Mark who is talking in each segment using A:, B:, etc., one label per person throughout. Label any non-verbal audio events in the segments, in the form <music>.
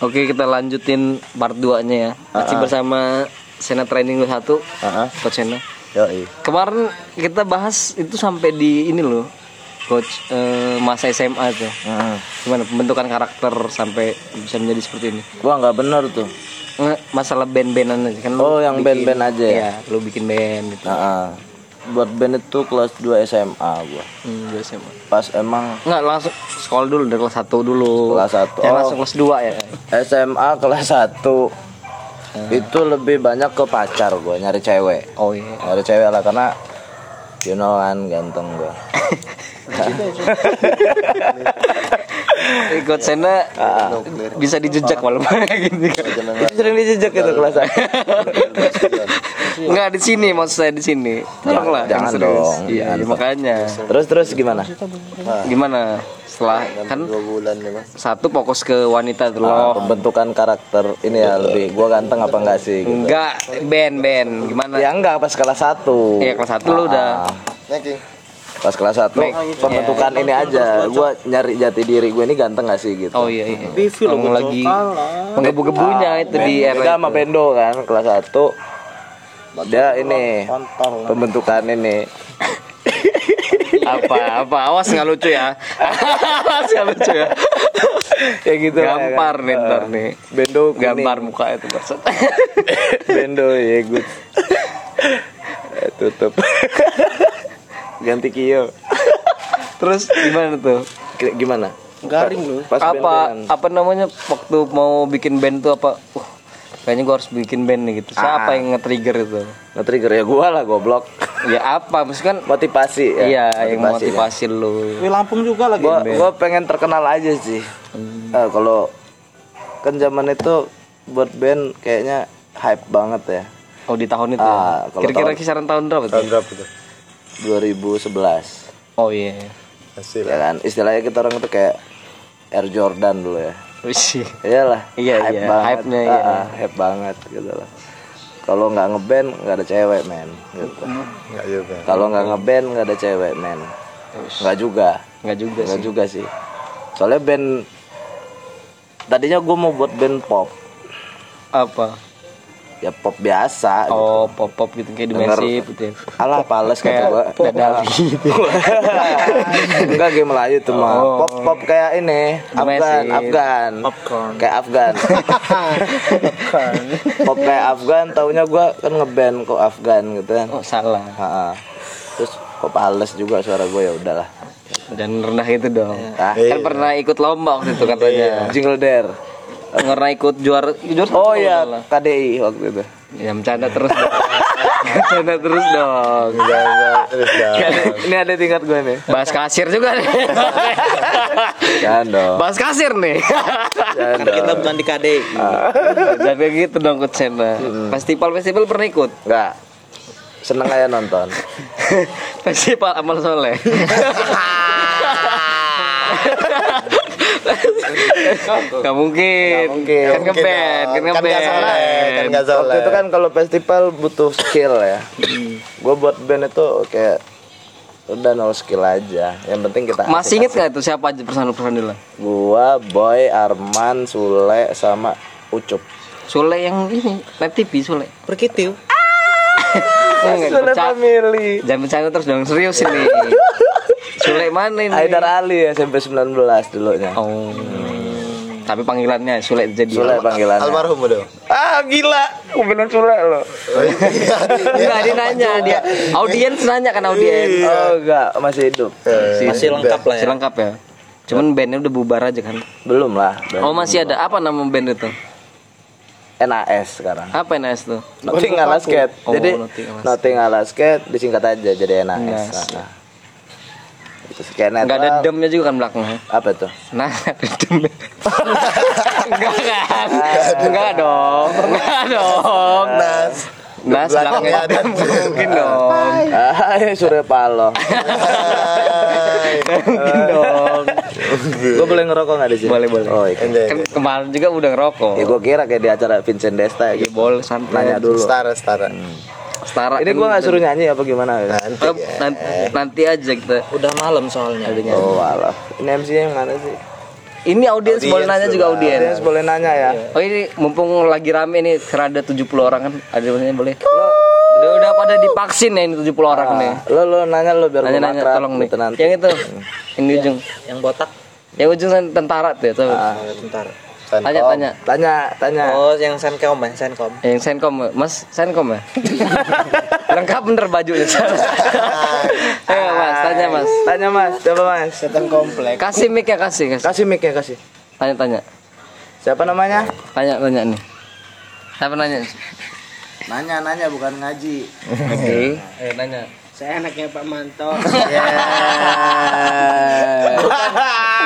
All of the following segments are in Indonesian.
A: Oke kita lanjutin part 2 nya ya Masih bersama Sena Training 21
B: Heeh.
A: Coach Sena
B: Yoi.
A: Kemarin kita bahas itu sampai di ini loh Coach eh, masa SMA tuh
B: Heeh.
A: Gimana pembentukan karakter sampai bisa menjadi seperti ini
B: Gua nggak bener tuh.
A: Nggak, Masalah band-bandan aja kan
B: Oh, yang
A: bikin-
B: band-band aja ya?
A: Iya lu bikin band gitu
B: Heeh. Buat band itu kelas 2 SMA gua.
A: hmm, dua SMA
B: Pas emang
A: Enggak langsung sekolah dulu dari kelas 1 dulu
B: Kelas satu.
A: Jangan
B: Oh.
A: langsung kelas 2 ya
B: SMA kelas 1 itu lebih banyak ke pacar gua nyari cewek.
A: Oh iya
B: Nyari cewek lah karena you know kan ganteng gua. <laughs>
A: Ikut Sena
B: Ah.
A: bisa dijejak malam gitu kan.
B: Itu sering dijejak itu kelas 1.
A: Enggak di sini maksud saya di sini. Tolonglah.
B: jangan dong,
A: Iya,
B: jangan.
A: ya makanya.
B: Terus terus gimana?
A: Gimana? Setelah kan
C: bulan ya
A: satu fokus ke wanita tuh
B: Ah,
A: loh.
B: pembentukan karakter ini ya lebih gua ganteng apa enggak sih gitu.
A: Enggak band-band gimana?
B: Ya enggak pas kelas 1.
A: Iya, kelas satu lu udah.
C: Niki
B: Pas kelas 1 pembentukan ini aja. Gua nyari jati diri gue ini ganteng gak sih gitu.
A: Oh iya iya. Ngomong lagi. menggebu-gebunya itu di era
B: sama Bendo kan kelas 1 dia ini pembentukan ini.
A: Apa apa? Awas nggak lucu ya? Awas nggak lucu ya?
B: Ya gitu ya
A: gampar
B: kan.
A: nih ntar nih.
B: Bendo
A: gambar muka itu maksud
B: Bendo ya good. <laughs> Eh, tutup <laughs> ganti kio <laughs>
A: terus gimana tuh?
B: Gimana?
C: Garing lu.
B: Pas
A: apa apa namanya? Waktu mau bikin band tuh apa uh, kayaknya gua harus bikin band nih gitu. Siapa
B: Ah.
A: yang nge-trigger itu?
B: Nge-trigger ya gua lah goblok.
A: Ya apa? Maksudnya kan
B: motivasi ya?
A: Iya yang
B: ya.
A: motivasi lu.
C: Wih Lampung juga lagi
B: gua gua pengen terkenal aja sih. Eh, kalau kan zaman itu buat band kayaknya hype banget ya.
A: Oh di tahun itu
B: Ah, kalau
A: kira-kira
B: tahun-
A: kisaran tahun berapa tuh
C: berapa tuh
B: 2011
A: oh iya.
C: Hasil
B: ya kan? Istilahnya kita orang itu kayak Air Jordan dulu ya.
A: Wih,
B: iyalah
A: Iya,
B: hype
A: iya,
B: banget.
A: Hype-nya, iya.
B: Ah, ah, hype banget gitu loh kalau nggak ngeband nggak ada cewek men gitu.
C: nggak juga
B: kalau nggak ngeband nggak ada cewek men. Nggak juga.
A: Nggak juga
B: nggak juga sih. Soalnya band tadinya gue mau buat band pop.
A: Apa
B: ya pop biasa gitu.
A: oh pop pop gitu kayak
B: Denger.
A: dimensif gitu ya.
B: alah pales kata
A: kayak
B: gue
A: dadali gitu <laughs>
B: enggak game Melayu tuh mah.
A: Oh.
B: pop pop kayak ini Afgan. Afgan.
C: Popcorn.
B: kayak Afgan. <laughs> Pop kayak Afgan taunya gua kan ngeband kok Afgan gitu kan.
A: Oh salah.
B: Ha-ha. terus kok pales juga suara gue ya udahlah.
A: Dan rendah itu dong.
B: Ah.
A: Kan pernah ikut lomba waktu itu katanya.
B: Jingle dare
A: pernah ikut juara juara
B: oh iya KDI waktu itu.
A: Ya bercanda terus dong. Bercanda terus dong.
C: Terus dah
B: ini ada tingkat gue nih.
A: Bahas kasir juga nih.
B: Jangan dong.
A: Bahas kasir nih.
C: Karena kita bukan di KDI
A: dan kayak gitu dong coach Sena festival festival pernah ikut?
B: Enggak seneng aja nonton. <laughs>
A: Festival amal soleh <laughs> Gak mungkin.
B: mungkin.
A: Kan ngeband, kan
C: Kan nggak
A: ngeband.
C: salah, kan nggak salah.
B: waktu itu kan kalau festival butuh skill ya gue buat band itu kayak udah nol skill aja yang penting kita
A: Masih inget gak itu siapa aja personil-personilnya?
B: gua boy Arman Sule sama Ucup
A: Sule yang ini, Net TV Sule.
C: perkitiu
A: Enggak,
B: Sule family
A: Jangan bercanda terus dong, serius ini. Sule mana ini?
B: Haidar Ali ya SMP 19 dulunya
A: Oh. Tapi panggilannya Sule jadi.
B: Sule panggilannya
C: almarhum udah
B: ah gila aku bilang Sule lo
A: Enggak, dia nanya dia. Audiens nanya kan audiens.
B: oh enggak masih hidup
C: masih lengkap lah ya
A: Masih lengkap ya. Cuman bandnya udah bubar aja kan.
B: belum lah
A: Oh masih ada apa nama band itu?
B: NAS sekarang
A: Apa NS tuh?
B: Nothing ala skate
A: Oh,
B: jadi
A: Nothing ala
B: Nothing ala skate disingkat aja jadi NAS
A: Nas.
B: nah, itu skate
A: Enggak ada demnya juga kan belakangnya.
B: apa tuh
A: Nah, <laughs> ada demnya. Enggak kan? Enggak dong. Enggak dong.
C: Nas
A: Nas belakangnya
C: ada
A: mungkin dong.
B: ah Surya Paloh
A: Mungkin dong.
B: gue boleh ngerokok nggak di sini
A: Boleh, boleh.
B: oh iya
A: Kan kemarin juga udah ngerokok.
B: ya gue kira kayak di acara Vincent Desta
A: Ya
B: gitu
A: boleh santai.
B: nanya dulu
C: setara setara
A: Setara.
B: ini gue nggak suruh nyanyi apa gimana
C: nanti
A: Eh, nanti, nanti aja kita.
C: udah malam soalnya
A: Adanya.
B: oh alah ini MC yang mana sih
A: ini audiens boleh nanya juga audiens.
B: Audiens boleh nanya ya.
A: Oh ini mumpung lagi rame nih serada 70 orang kan ada yang boleh. Udah udah pada divaksin ya ini 70 orang nih.
B: Lo lo nanya lo biar
A: Nanya nanya tolong nih.
B: gitu nanti.
A: Yang itu. Yang di ujung.
C: Yang botak.
A: Yang ujung kan tentara tuh ya, tuh. Tanya tanya.
B: Tanya tanya.
C: Oh, yang Senkom ya, Senkom.
A: Yang Senkom, Mas <laughs> Senkom ya? Lengkap bener bajunya. Ayo <laughs> Mas, tanya Mas.
B: Tanya Mas, coba Mas. Setan komplek.
A: Kasih mic ya kasih, kasih.
B: Kasih mic ya kasih.
A: Tanya tanya.
B: Siapa namanya?
A: Tanya tanya nih. Siapa nanya?
B: Nanya nanya bukan ngaji.
A: Oke. Ayo nanya.
D: Saya anaknya Pak Manto. <laughs>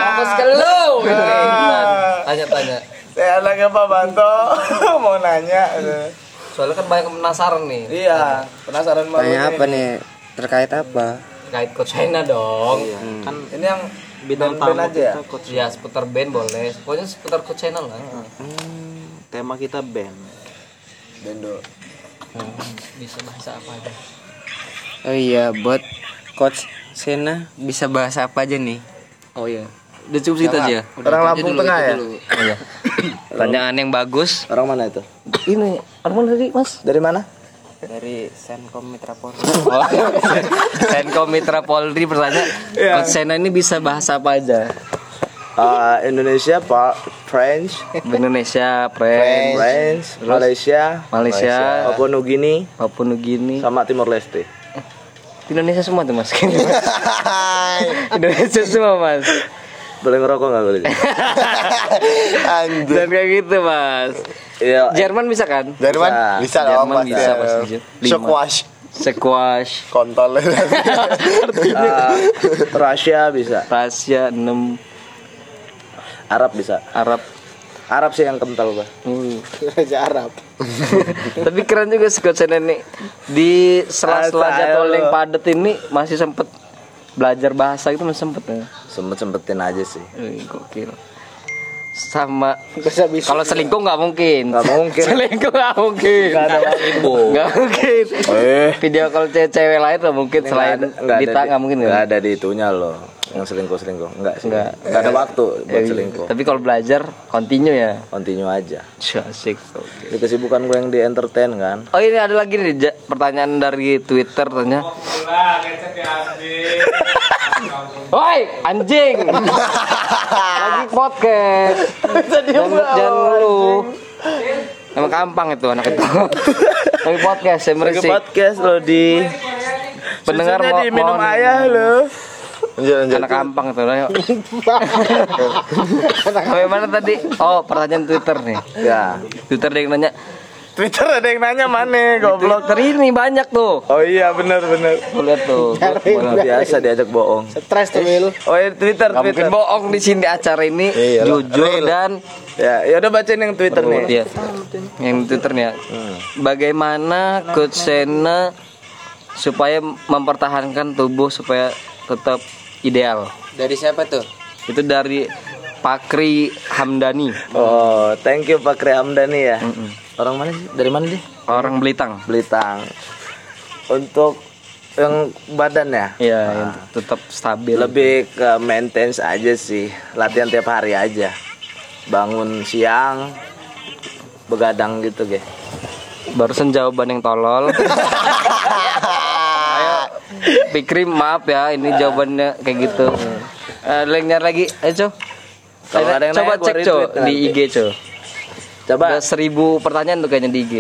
A: Fokus ke lu. Tanya tanya.
B: Saya anaknya Pak Banto <laughs> mau nanya.
A: Soalnya kan banyak penasaran nih.
B: Iya, penasaran banget.
D: Tanya apa nih? Terkait apa?
A: Terkait coach China dong.
B: Kan ini yang bidang band aja ya.
A: Ya seputar band boleh. Pokoknya seputar coach China lah.
C: Tema kita band.
B: Bendo.
A: Bisa bahasa apa aja.
D: Oh iya, buat coach Sena bisa bahas apa aja nih?
A: Oh iya. Udah cukup situ aja.
B: Orang Lampung Tengah ya?
A: Iya. Pertanyaan yang bagus.
B: Orang mana itu?
A: Ini, orang mana tadi, Mas?
B: Dari mana?
D: Dari Senkom Mitra Polri.
A: Oh, <laughs> Senkom Mitra Polri bertanya, Coach Sena ini bisa bahasa apa aja?
B: Ah, Indonesia, Pak, French,
A: Indonesia, French,
B: French, Malaysia,
A: Malaysia,
B: Papua Nugini,
A: Papua Nugini.
B: sama Timor Leste.
A: Indonesia semua tuh, Mas. <laughs> Indonesia semua, Mas.
B: Boleh ngerokok nggak boleh? <laughs>
C: Anjir.
A: Dan kayak gitu, Mas.
B: Iya.
A: Jerman bisa kan?
C: Jerman
B: Bisa.
C: bisa dong,
A: Jerman
C: Mas.
A: bisa
C: Ya.
A: pasti. Lima.
C: Squash.
A: Squash,
C: Kontol. <laughs>
B: Rusia bisa,
A: Rusia 6,
B: Arab bisa.
A: Arab.
B: Arab sih yang kental.
A: Uh. <laughs>
D: Raja Arab.
A: Tapi keren juga Coach Sena ini di sela-sela jadwal yang padat ini masih sempet belajar bahasa itu masih sempet ya.
B: Sempet-sempetin aja sih.
A: Wih, gokil. Sama
D: Bisa bisa.
A: kalau selingkuh nggak mungkin.
B: Nggak mungkin. <laughs>
A: selingkuh nggak mungkin.
B: Nggak ada waktu.
A: Nggak mungkin.
B: Eh.
A: Video call cewek lain nggak mungkin selain Dita
B: di-
A: nggak mungkin
B: nggak
A: kan?
B: ada di itunya loh yang selingkuh selingkuh nggak sih
A: Nggak.
B: nggak ada waktu buat
A: Ya,
B: selingkuh
A: Tapi kalau belajar continue ya.
B: continue aja
A: Asik. Oke.
B: di kesibukan gue yang di entertain kan
A: Oh ini ada lagi nih Ja- pertanyaan dari Twitter tanya. Woi anjing. <laughs> lagi podcast. jangan jangan lu. Emang gampang itu anak itu. <laughs> lagi podcast saya
B: lagi
A: merisik.
B: podcast lo di
A: Pendengar mau
B: diminum ayah lo
C: Lanjut, lanjut.
A: Anak gampang itu. Ayo. Sampai mana tadi? Oh pertanyaan Twitter nih.
B: ya
A: Twitter ada yang nanya.
B: Twitter ada yang nanya mana goblok
A: Twitter ini banyak tuh.
B: oh iya bener bener
A: Tuh lihat tuh. <laughs>
B: Mana biasa diajak bohong
D: Stres tuh Will.
B: oh iya Twitter
A: Gak mungkin bohong di sini acara ini
C: Iya
A: jujur
C: Real.
A: dan
B: ya ya udah bacain yang Twitter nih
A: Iya. Yang di Twitter nih ya. Bagaimana Coach Sena supaya mempertahankan tubuh supaya tetap ideal?
D: Dari siapa tuh?
A: Itu dari Pakri Hamdani,
B: oh thank you Pak Kri Hamdani ya. Orang mana sih? Dari mana sih
A: orang Belitang.
B: Belitang untuk yang badan ya?
A: Iya, yang tetap stabil.
B: lebih ke maintenance aja sih. Latihan tiap hari aja. Bangun siang begadang gitu ge.
A: Barusan jawaban yang tolol. <laughs> Ayo, Pikri maaf ya, ini jawabannya kayak gitu. Eh, ada yang nyari lagi, ayo Co.
B: Kalau ada yang
A: coba
B: gua
A: cek co
B: retweet
A: di
B: nanti.
A: IG co.
B: coba
A: Ada seribu pertanyaan tuh kayaknya di IG.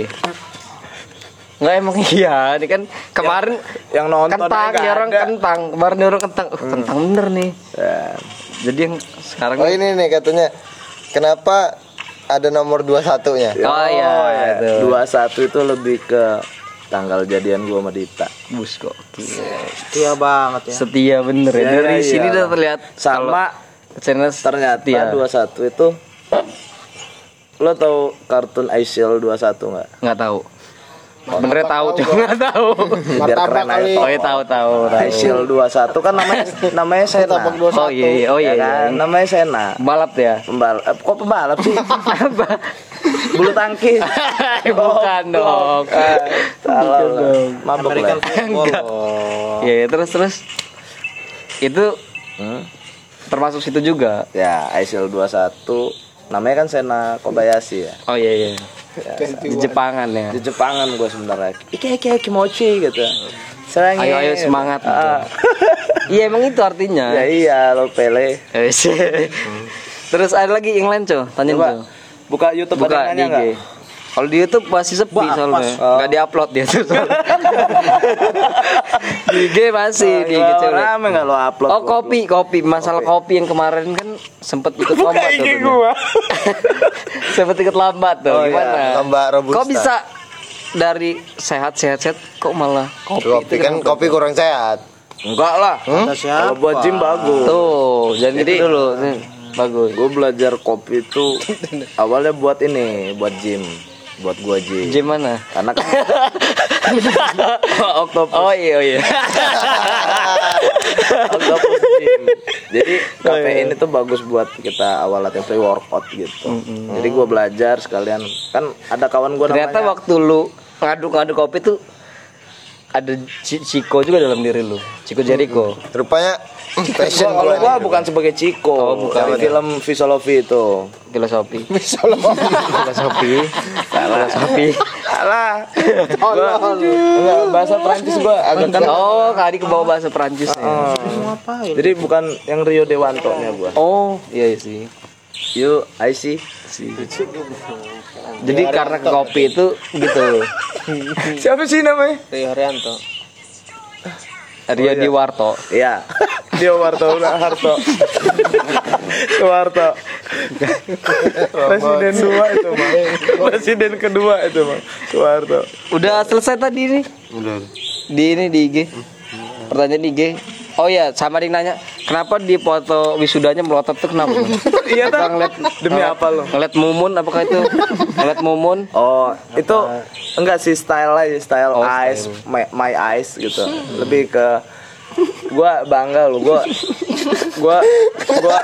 A: Nggak emang iya, ini kan kemarin
B: yang nonton
A: kentang, ya orang
B: ada.
A: kentang, kemarin dia orang kentang, uh, kentang bener nih.
B: Ya.
A: Jadi yang sekarang
C: Oh ini nih katanya kenapa ada nomor 21-nya?
A: Oh, iya, itu.
B: dua satu itu lebih ke tanggal jadian gua sama Dita
A: bus kok.
C: Setia banget ya.
A: Setia bener ya.
B: Iya,
A: Dari
B: iya,
A: sini udah terlihat
B: sama
A: channel
B: ternyata dua satu itu lo tau kartun Aisyil 21 nggak
A: nggak tahu. Benernya tahu cuma nggak tahu.
B: biar keren aja
A: Oh iya tahu tahu.
B: Aisyil 21 kan namanya <laughs> namanya Sena
A: Oh iya oh iya.
B: Ya
A: iya.
B: kan? namanya Sena
A: Balap ya.
B: pembalap kok pembalap sih <laughs> <laughs> bulu tangkis <laughs>
A: Bukan dong.
B: Salah lah. mabok
C: American
B: lah
C: football.
A: Iya iya, terus terus itu
B: Hmm?
A: termasuk situ juga.
B: Ya, ISIL 21 namanya kan Sena Kobayashi ya.
A: Oh iya iya. Di Jepangan ya.
B: Di Jepangan gue sebenarnya. Ike ike kimochi gitu. Sayangnya.
A: Ayo ayo semangat. gitu.
B: Ah. <laughs>
A: Iya emang itu artinya.
B: ya iya lo Pele. <laughs>
A: Terus ada lagi yang lain cow, tanya cow.
B: Buka YouTube
A: Buka
B: ada nanya
A: IG.
B: nggak?
A: Kalau di YouTube masih sepi
B: Wah,
A: soalnya.
B: pas. Oh.
A: Nggak diupload dia tuh. <laughs> di IG masih di IG
B: Nggak
A: cewek.
B: Rame nggak lo upload?
A: Oh kopi kopi masalah kopi. yang kemarin kan sempet ikut lomba tuh.
B: IG
A: tuh.
B: gua. <laughs>
A: sempet ikut lomba tuh.
B: Oh, iya.
A: Gimana?
C: Lomba Robusta.
A: Kok bisa dari sehat sehat sehat kok malah kopi,
C: Kopi
A: itu
C: kan kopi kurang sehat.
B: Enggak lah. Kalau buat gym bagus.
A: tuh jadi
B: Jadi-
A: dulu nih, bagus
B: Gue belajar kopi itu <laughs> awalnya buat ini, buat gym, buat gua gym.
A: Gym mana?
B: Karena kan <laughs> Octopus.
A: Oh iya oh, iya. <laughs>
B: Octopus gym. Jadi kafein itu bagus buat kita awal latihan pre workout gitu. Jadi gua belajar sekalian kan ada kawan gua
A: Ternyata
B: namanya
A: waktu lu ngaduk-ngaduk kopi tuh ada Ci- Ciko juga dalam diri lu. Ciko Jericho.
C: Rupanya passion
B: Gua- kalau
C: gua.
B: bukan sebagai Ciko,
A: Oh, bukan.
B: Dari film Filosofi itu.
A: Filosofi. <laughs> Filosofi. Filosofi.
B: Salah. Enggak, bahasa Prancis gua agak kan.
A: Oh, kali ke bawah bahasa Prancis ya.
B: Jadi bukan yang Rio Dewanto nya gua.
A: Oh, iya iya sih.
B: You, I see.
A: Jadi karena ke kopi itu gitu. <laughs>
B: Siapa sih namanya?
D: Rio Haryanto.
A: Rio Diwarto.
B: Iya. <laughs> Dia Warto udah Harto. Warto. Presiden dua itu mah. Presiden kedua itu mah. Soeharto.
A: Udah selesai tadi nih. Di ini di IG. Pertanyaan di IG. Oh iya, sama dia nanya, kenapa di foto wisudanya melotot tuh kenapa? <laughs>
B: Iya
A: Apa
B: tak?
A: ngeliat
B: Demi apa lo?
A: ngeliat mumun apakah itu? Ngeliat mumun?
B: Oh, itu enggak sih style aja, style
A: Oh,
B: eyes, my, my eyes gitu. Lebih ke gua bangga lu, gua gua gua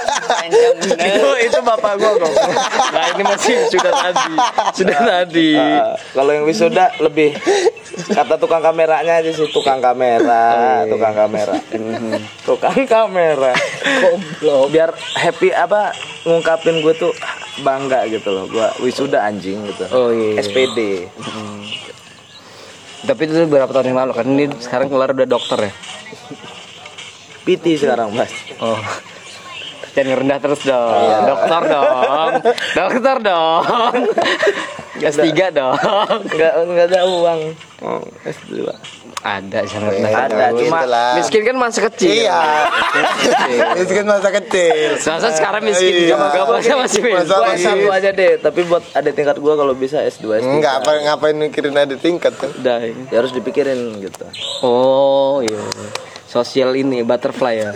B: itu itu bapak gua kok.
A: Nah ini masih sudah tadi, sudah tadi.
B: Uh, kalau yang wisuda lebih kata tukang kameranya aja sih tukang kamera, tukang kamera, tukang kamera. Biar happy apa ngungkapin gue tuh bangga gitu loh, gua wisuda anjing gitu.
A: Oh, iya.
B: SPD.
A: Tapi itu berapa tahun yang lalu kan ini sekarang keluar udah dokter ya.
B: PT sekarang mas.
A: Oh. Jangan rendah terus dong. Dokter dong. <laughs> Dokter dong. Gas tiga dong.
B: Enggak enggak ada uang. Oh, S2.
A: Ada jangan rendah.
B: Ada,
A: terus.
B: cuma
C: Itulah.
A: miskin kan masa kecil.
C: Iya. <laughs> Kan masa kecil.
A: Masa sekarang miskin
C: Iya.
A: gak gak masa masih miskin.
C: Masa
B: Gua
C: masih-
B: S1 aja deh, tapi buat ada tingkat gua kalau bisa S2 S3.
C: Enggak apa ngapain mikirin ada tingkat kan?
A: Udah.
B: Ya harus dipikirin gitu.
A: Oh iya. Sosial ini butterfly ya.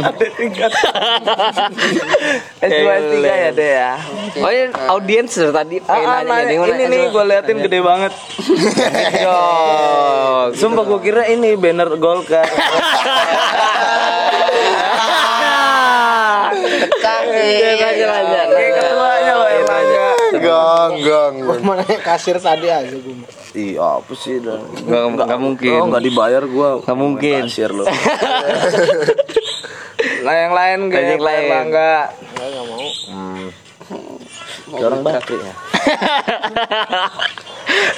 B: ada tingkat. S2 S3 ya deh ya.
A: Oh ini audiens dari tadi pengen
B: Ah, ah,
A: nanya mana?
B: ini nih gue liatin gede banget.
A: Oh,
B: Sumpah gue kira ini banner Golkar. Ketuanya loh
C: gong. gong.
D: Mana kasir tadi aja gue.
B: Iya apa sih dah.
A: Nggak, nggak mungkin.
B: Oh, nggak dibayar gue.
A: Nggak mungkin.
B: Kasir lo. Nah <laughs> yang lain gak
A: Yang lain.
B: bangga.
D: Enggak mau.
B: Hmm. Orang Bakri ya.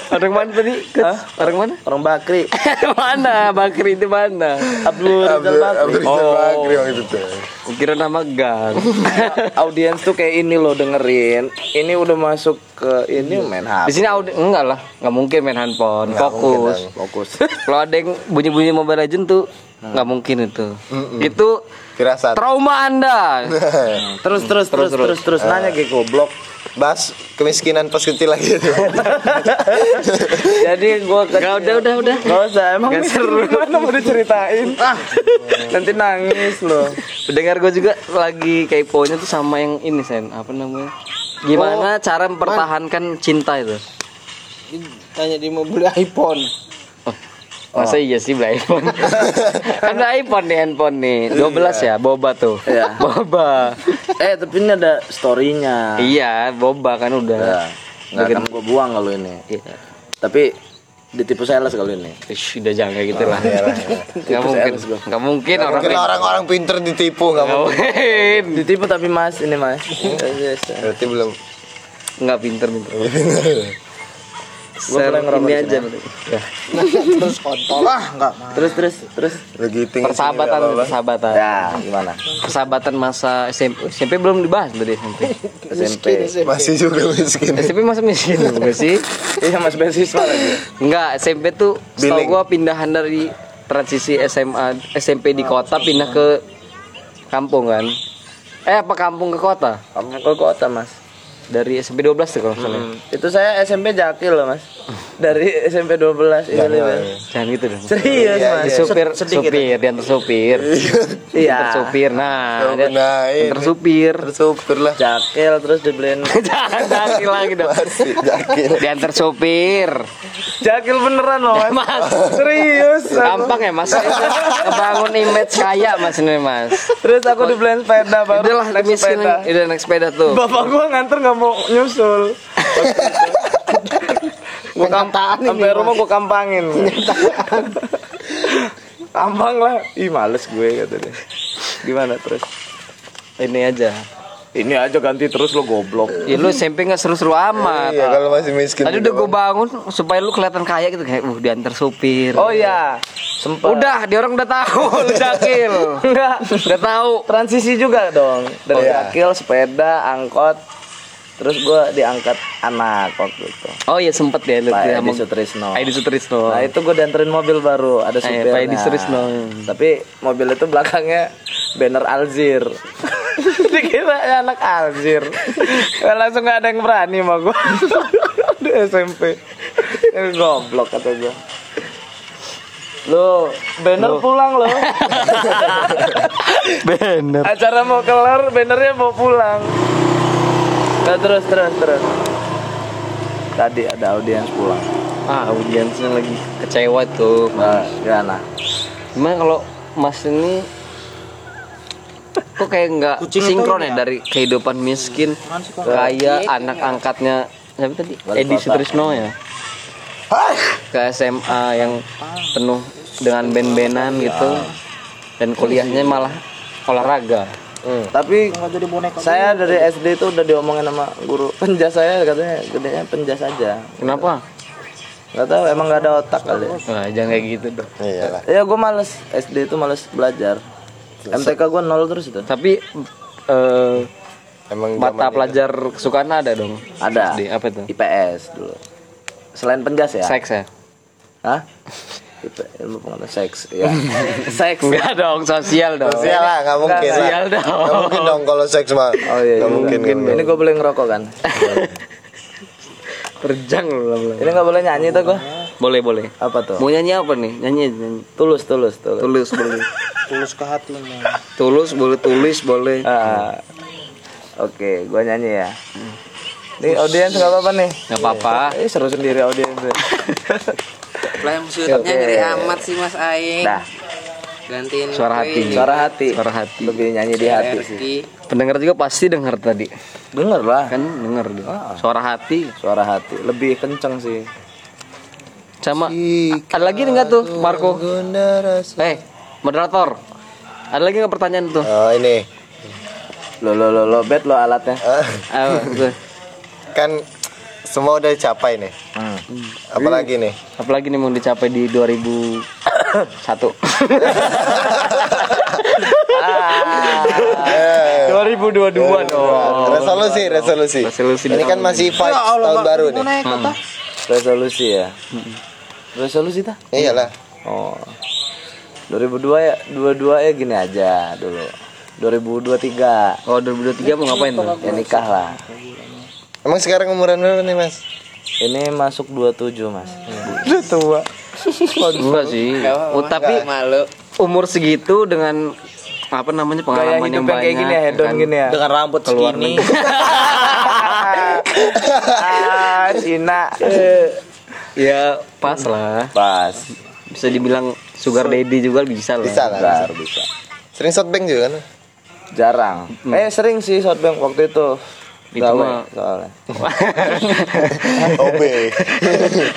A: Orang mana tadi?
B: Hah?
A: Orang mana?
B: Orang Bakri. <laughs>
A: mana? Bakri itu mana?
B: Abdul Rizal
C: Abdul
B: Bakri.
C: Abdul Rizal Bakri yang itu tuh.
A: Kira nama gang. <laughs>
B: Audiens tuh kayak ini loh dengerin. Ini udah masuk ke ini main
A: Di
B: HP.
A: sini audi enggak lah, nggak mungkin main handphone. Fokus.
B: Fokus.
A: Kalau ada yang bunyi-bunyi Mobile Legend tuh nggak mungkin itu. Itu
C: Firasat.
A: trauma Anda. <laughs>
B: terus terus terus terus terus nanya kayak goblok.
C: Bahas kemiskinan pas kecil lagi. <laughs>
B: Jadi gua ke
A: Gak udah udah udah.
B: Gak usah, emang
A: Gak seru. <laughs>
B: gimana mau diceritain Nanti nangis loh
A: Pendengar gue juga lagi keponya tuh sama yang ini sen apa namanya? Gimana cara mempertahankan cinta itu?
D: Tanya di mau beli iPhone.
A: Masa iya sih beli iPhone? <laughs> kan beli iPhone nih handphone nih 12 ya, boba tuh.
B: Iya. <laughs>
A: Boba.
B: Eh tapi ini ada storynya
A: iya, boba kan udah.
B: Ya, Nggak akan gue buang kalau ini
A: Iya.
B: Tapi Ditipu sales kali ini.
A: Ish, udah jangan kayak gitu lah.
C: Iya <laughs> lah, iya.
A: Nggak mungkin, nggak mungkin orang
C: Mungkin orang-orang pinter ditipu nggak
A: nggak
C: mau.
A: mungkin.
B: Ditipu tapi mas ini mas. Yes, yes.
C: Berarti belum.
A: Nggak pinter pinter.
B: Ngerokok
A: ini aja.
B: sini.
E: terus kontol lah enggak
B: Terus terus terus.
C: Lagi tinggi.
A: Persahabatan, persahabatan.
B: Ya gimana?
A: Persahabatan masa SMP, SMP belum dibahas tadi SMP.
B: SMP.
C: Masih juga miskin.
A: SMP masa miskin enggak sih?
B: Iya mas beasiswa lagi.
A: Enggak, SMP tuh setahu
C: Billing.
A: gua pindahan dari transisi SMA SMP di kota pindah ke kampung kan. Eh apa kampung ke kota?
B: Kamu ke kota mas.
A: Dari SMP 12 tuh kalau salah.
B: Hmm. Itu saya SMP Jakil loh mas. Dari SMP 12 ini
C: Jangan.
A: Jangan gitu dong.
B: Serius
C: Iya,
B: mas.
C: iya.
A: supir supir diantar supir
B: Iya.
A: Diantar supir nah dia
C: Nah,
A: supir
C: Tersupir lah.
B: Jakil terus dibeliin. <laughs>
A: jangan jangan lagi dong
C: yakin.
A: diantar supir
B: Jakil beneran loh mas.
A: mas
B: Serius.
A: gampang ya mas ngebangun image kaya mas ini mas
B: Terus aku dibeliin sepeda baru.
A: udah lah
B: naik sepeda.
A: udah naik sepeda tuh
B: Bapak gua nganter nggak mau nyusul. <laughs> gua
E: Kenyataan ini,
B: sampai rumah gua kampangin. Kampang lah. Ih males gue kata dia. Gimana terus?
A: ini aja
B: Ini aja ganti terus lo goblok.
A: ya lu SMP nggak seru-seru amat
C: Iya kalau masih miskin.
A: tadi udah gue bangun supaya lu kelihatan kaya gitu kayak uh diantar supir
B: Oh iya, sempet.
A: udah dia orang udah tahu <laughs> lu jakil
B: Enggak.
A: udah tahu
B: Transisi juga dong. Dari
C: Oh, iya.
B: Jakil, sepeda, angkot. Terus gua diangkat anak waktu itu.
A: oh iya sempet ya lu
B: Pak
A: sama-
B: Edi Sutrisno.
A: Edi Sutrisno
B: Nah itu gue dianterin mobil baru ada
A: Eh,
B: supirnya.
A: Pak Edi Sutrisno.
B: Tapi mobil itu belakangnya banner Alzir. <laughs> Dikira ya anak Alzir. Langsung gak ada yang berani sama gue. <laughs> Di SMP. Goblok kata gue. Lo banner pulang lo. <laughs>
A: bener
B: Acara mau kelar, bannernya mau pulang. Nah, terus terus terus. Tadi ada audiens pulang.
A: ah audiensnya lagi kecewa tuh
B: Nah, gimana?
A: gimana kalau mas ini kok kayak nggak sinkron ya dari kehidupan miskin kaya anak angkatnya siapa tadi? Edi Sutrisno ya? Ke SMA yang penuh dengan band-bandan gitu. Dan kuliahnya malah olahraga
B: Tapi
E: nggak jadi boneka
B: saya dari SD itu udah diomongin sama guru <laughs> penjas saya katanya gedenya penjas aja.
A: kenapa
B: Gak tahu emang gak ada otak kali.
A: Wah, jangan kayak gitu dong
C: Iya.
B: Ya gue males SD itu males belajar. MTK gue nol terus itu.
A: tapi eh,
C: Emang
A: mata pelajar kesukaan ada dong
B: Ada.
A: SD apa tuh
B: IPS dulu. Selain penjas ya?
A: seks ya
B: Hah? <laughs> IP, ilmu pengetahuan seks. Ya. <laughs> seks.
A: enggak dong sosial dong
C: Sosial lah, nggak mungkin lah.
A: Sosial dong.
C: Nggak mungkin dong kalau seks mah.
B: Oh iya.
C: Nggak
B: iya.
C: mungkin kan.
B: Ini gue boleh ngerokok kan? <laughs>
A: terjang loh.
B: Ini gak boleh nyanyi tuh gue.
A: boleh boleh
B: Apa tuh?
A: mau nyanyi apa nih nyanyi nyanyi
B: Tulus, tulus, tulus.
A: tulus boleh <laughs>
E: tulus ke hatimu
A: tulus boleh tulis boleh
B: Ah, Oke, gua nyanyi ya. Nih audiens nggak apa-apa nih.
A: nggak apa-apa
B: Eh seru sendiri audiens.
D: Lah maksudnya
B: Oke.
D: ngeri amat sih Mas Aing.
B: Dah,
D: Gantiin
A: Suara hati.
B: suara hati.
A: suara hati
B: Lebih nyanyi di hati sih.
A: Pendengar juga pasti dengar tadi
B: Denger lah.
A: kan denger dia suara hati
B: Suara hati lebih kenceng sih.
A: sama ada lagi nggak tuh Marco eh moderator ada lagi nggak pertanyaan tuh
C: Oh ini.
B: Lo lo lo lo bet lo alatnya. <laughs>
C: Eh,
A: tuh.
C: kan semua udah dicapai nih.
B: Hmm.
C: Apalagi nih?
A: apalagi nih mau dicapai di 2001
C: Eh,
A: 2022 dong
C: resolusi, resolusi.
A: Resolusi
C: Ini kan masih fight tahun baru nih.
E: boneka tah
B: Resolusi ya. Resolusi tah?
C: Iyalah.
B: Oh. 2002 ya, 22 ya gini aja dulu. 2023
A: oh 2023 mau ngapain tuh
B: ya nikah lah.
C: Emang sekarang umuran berapa nih mas?
B: Ini masuk 27 mas. <laughs> Udah tua.
A: Enggak sih oh, tapi
D: malu.
A: umur segitu dengan apa namanya
B: Gaya
A: pengalaman
B: hidup
A: yang banyak
B: kayak gini ya, hedon
A: kan.
B: gini ya.
E: dengan rambut
A: Keluar
E: segini <laughs>
B: ah, Cina. <laughs>
A: ya pas lah
B: Pas.
A: bisa dibilang sugar daddy juga bisa lah
C: Bisa lah.
B: Bentar, bisa.
C: Sering shotbank juga kan?
B: Jarang. Eh sering sih shotbank waktu itu.
A: Itu
B: Gawe,
A: mah
B: soalnya. <laughs>
C: OB.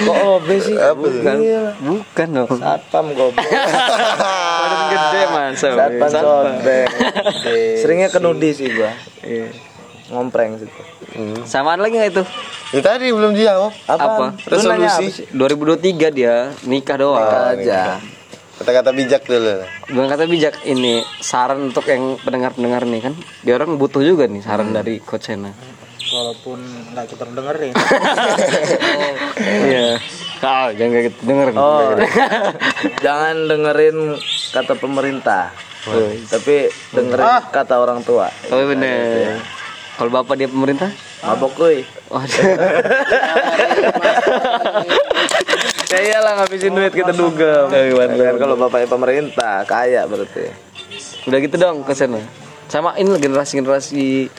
B: Kok OB sih? Bukan.
A: bukan dong.
B: Satpam goblok.
A: Badan gede masa.
B: Satpam sobek. Seringnya ke nudi sih gua.
A: Iya.
B: Ngompreng situ.
A: Samaan lagi nggak itu?
C: Ya tadi belum dijawab.
A: Apa?
B: Apa
C: Resolusi.
B: sih?
A: 2023 dia nikah doang.
B: Aja.
C: Kata-kata bijak dulu.
A: Bukan kata bijak ini saran untuk yang pendengar-pendengar nih kan. Dia orang butuh juga nih saran dari Coach Sena.
E: Walaupun nggak kita dengerin. <laughs>
A: Iya. Ah, jangan kayak gitu denger.
B: Oh. Jangan dengerin kata pemerintah. Tapi dengerin kata orang tua.
A: Oh bener. Kalau bapak dia pemerintah?
B: Mabok kuy.
A: Oh, <laughs> <laughs>
B: Ya iyalah ngabisin duit kita dugem. Kan kalau bapaknya pemerintah kaya berarti.
A: udah gitu dong ke sana. Sama ini generasi-generasi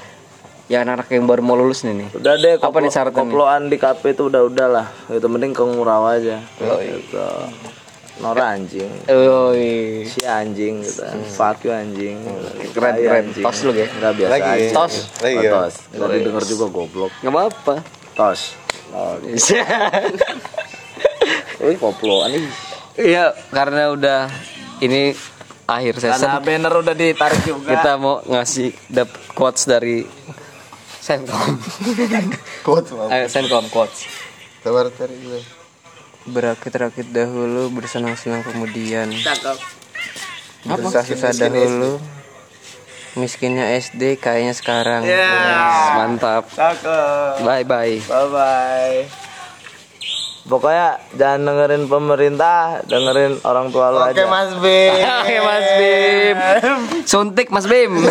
A: ya anak-anak yang baru mau lulus nih nih.
B: Udah deh
A: Apa nih syaratnya
B: koploan di KP itu udah udahlah. Itu mending ke ngurau aja. Gitu. Nora anjing.
A: Oh, iya.
B: Si anjing gitu. Fuck you anjing.
A: Keren,
B: Tai
A: keren.
B: anjing.
A: Tos lu, Ge.
B: Enggak biasa
C: Lagi.
B: aja.
A: Tos.
C: Lagi
B: Oh,
C: ya.
B: tos. Enggak didengar juga goblok.
A: Nggak apa-apa.
B: Tos. Wih koploan nih.
A: Iya, karena udah ini akhir
B: Karena
A: season
B: banner udah ditarik juga.
A: kita mau ngasih dap quotes dari Senkom. <laughs>
C: Quotes.
A: Ayo Senkom quotes.
C: Sabar tarik dulu.
D: Berakit-rakit dahulu, bersenang-senang kemudian.
B: Cakep.
D: Susah-susah dahulu. Miskinnya SD, kayaknya sekarang.
A: Mantap.
B: Cakep.
A: Bye bye.
B: Bye bye. Pokoknya jangan dengerin pemerintah, dengerin orang tua lu
C: Oke
B: aja.
C: Mas B. <laughs>
A: Oke Mas Bim. <laughs> Suntik Mas Bim. <laughs>